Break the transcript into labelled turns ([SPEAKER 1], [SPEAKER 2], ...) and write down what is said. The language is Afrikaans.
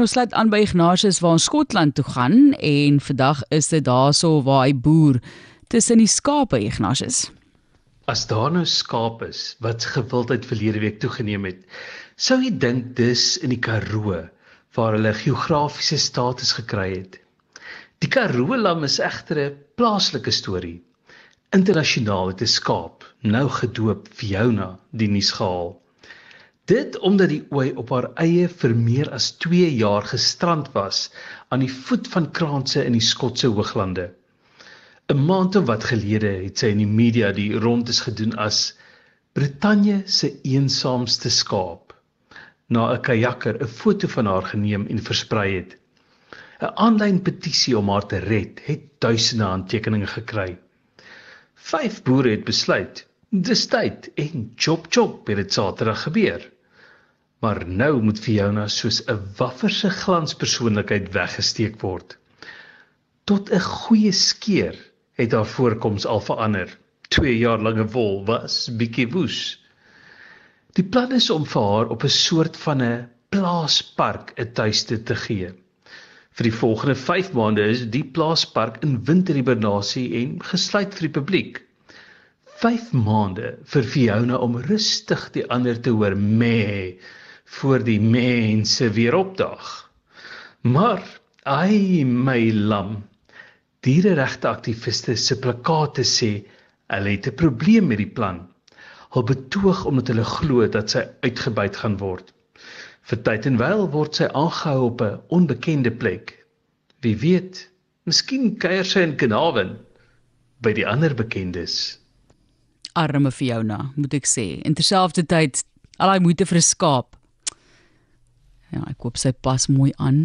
[SPEAKER 1] Ons sluit aan by Ignatius waar ons Skotland toe gaan en vandag is dit daarso waar hy boer tussen die skape Ignatius.
[SPEAKER 2] As daar nou skaap is wat gewildheid verlede week toegeneem het, sou jy dink dis in die Karoo waar hulle geografiese status gekry het. Die Karoo lam is egter 'n plaaslike storie. Internasionaal het 'n skaap, nou gedoop Fiona, die nuus gehaal. Dit omdat die ooi op haar eie vir meer as 2 jaar gestrand was aan die voet van kraanse in die Skotse Hooglande. 'n Maand of wat gelede het sy in die media die rondes gedoen as Brittanje se eensaamste skaap. Na 'n kajakker 'n foto van haar geneem en versprei het. 'n aanlyn petisie om haar te red het duisende handtekeninge gekry. Vyf boere het besluit, dis tyd en chop chop het dit Saterdag gebeur. Maar nou moet Fiona soos 'n wafferse glanspersoonlikheid weggesteek word. Tot 'n goeie skeer het haar voorkoms al verander. 2 jaar lange wol was bietjie woes. Die plan is om vir haar op 'n soort van 'n plaaspark 'n tuiste te gee. Vir die volgende 5 maande is die plaaspark in winterhibernasie en gesluit vir die publiek. 5 maande vir Fiona om rustig die ander te hoor mê voor die mense weer opdag. Maar ai my lam. Diereregte aktiviste se plakate sê hulle het 'n probleem met die plan. Hulle betoog omdat hulle glo dat sy uitgebuit gaan word. Vir tyd en wyl word sy aangehou op 'n onbekende plek. Wie weet, miskien kuier sy in Kanawen by die ander bekendes.
[SPEAKER 1] Arme Fiona, moet ek sê. En terselfdertyd al daai moeite vir 'n skaap. Ja, ek koop sy pas mooi aan.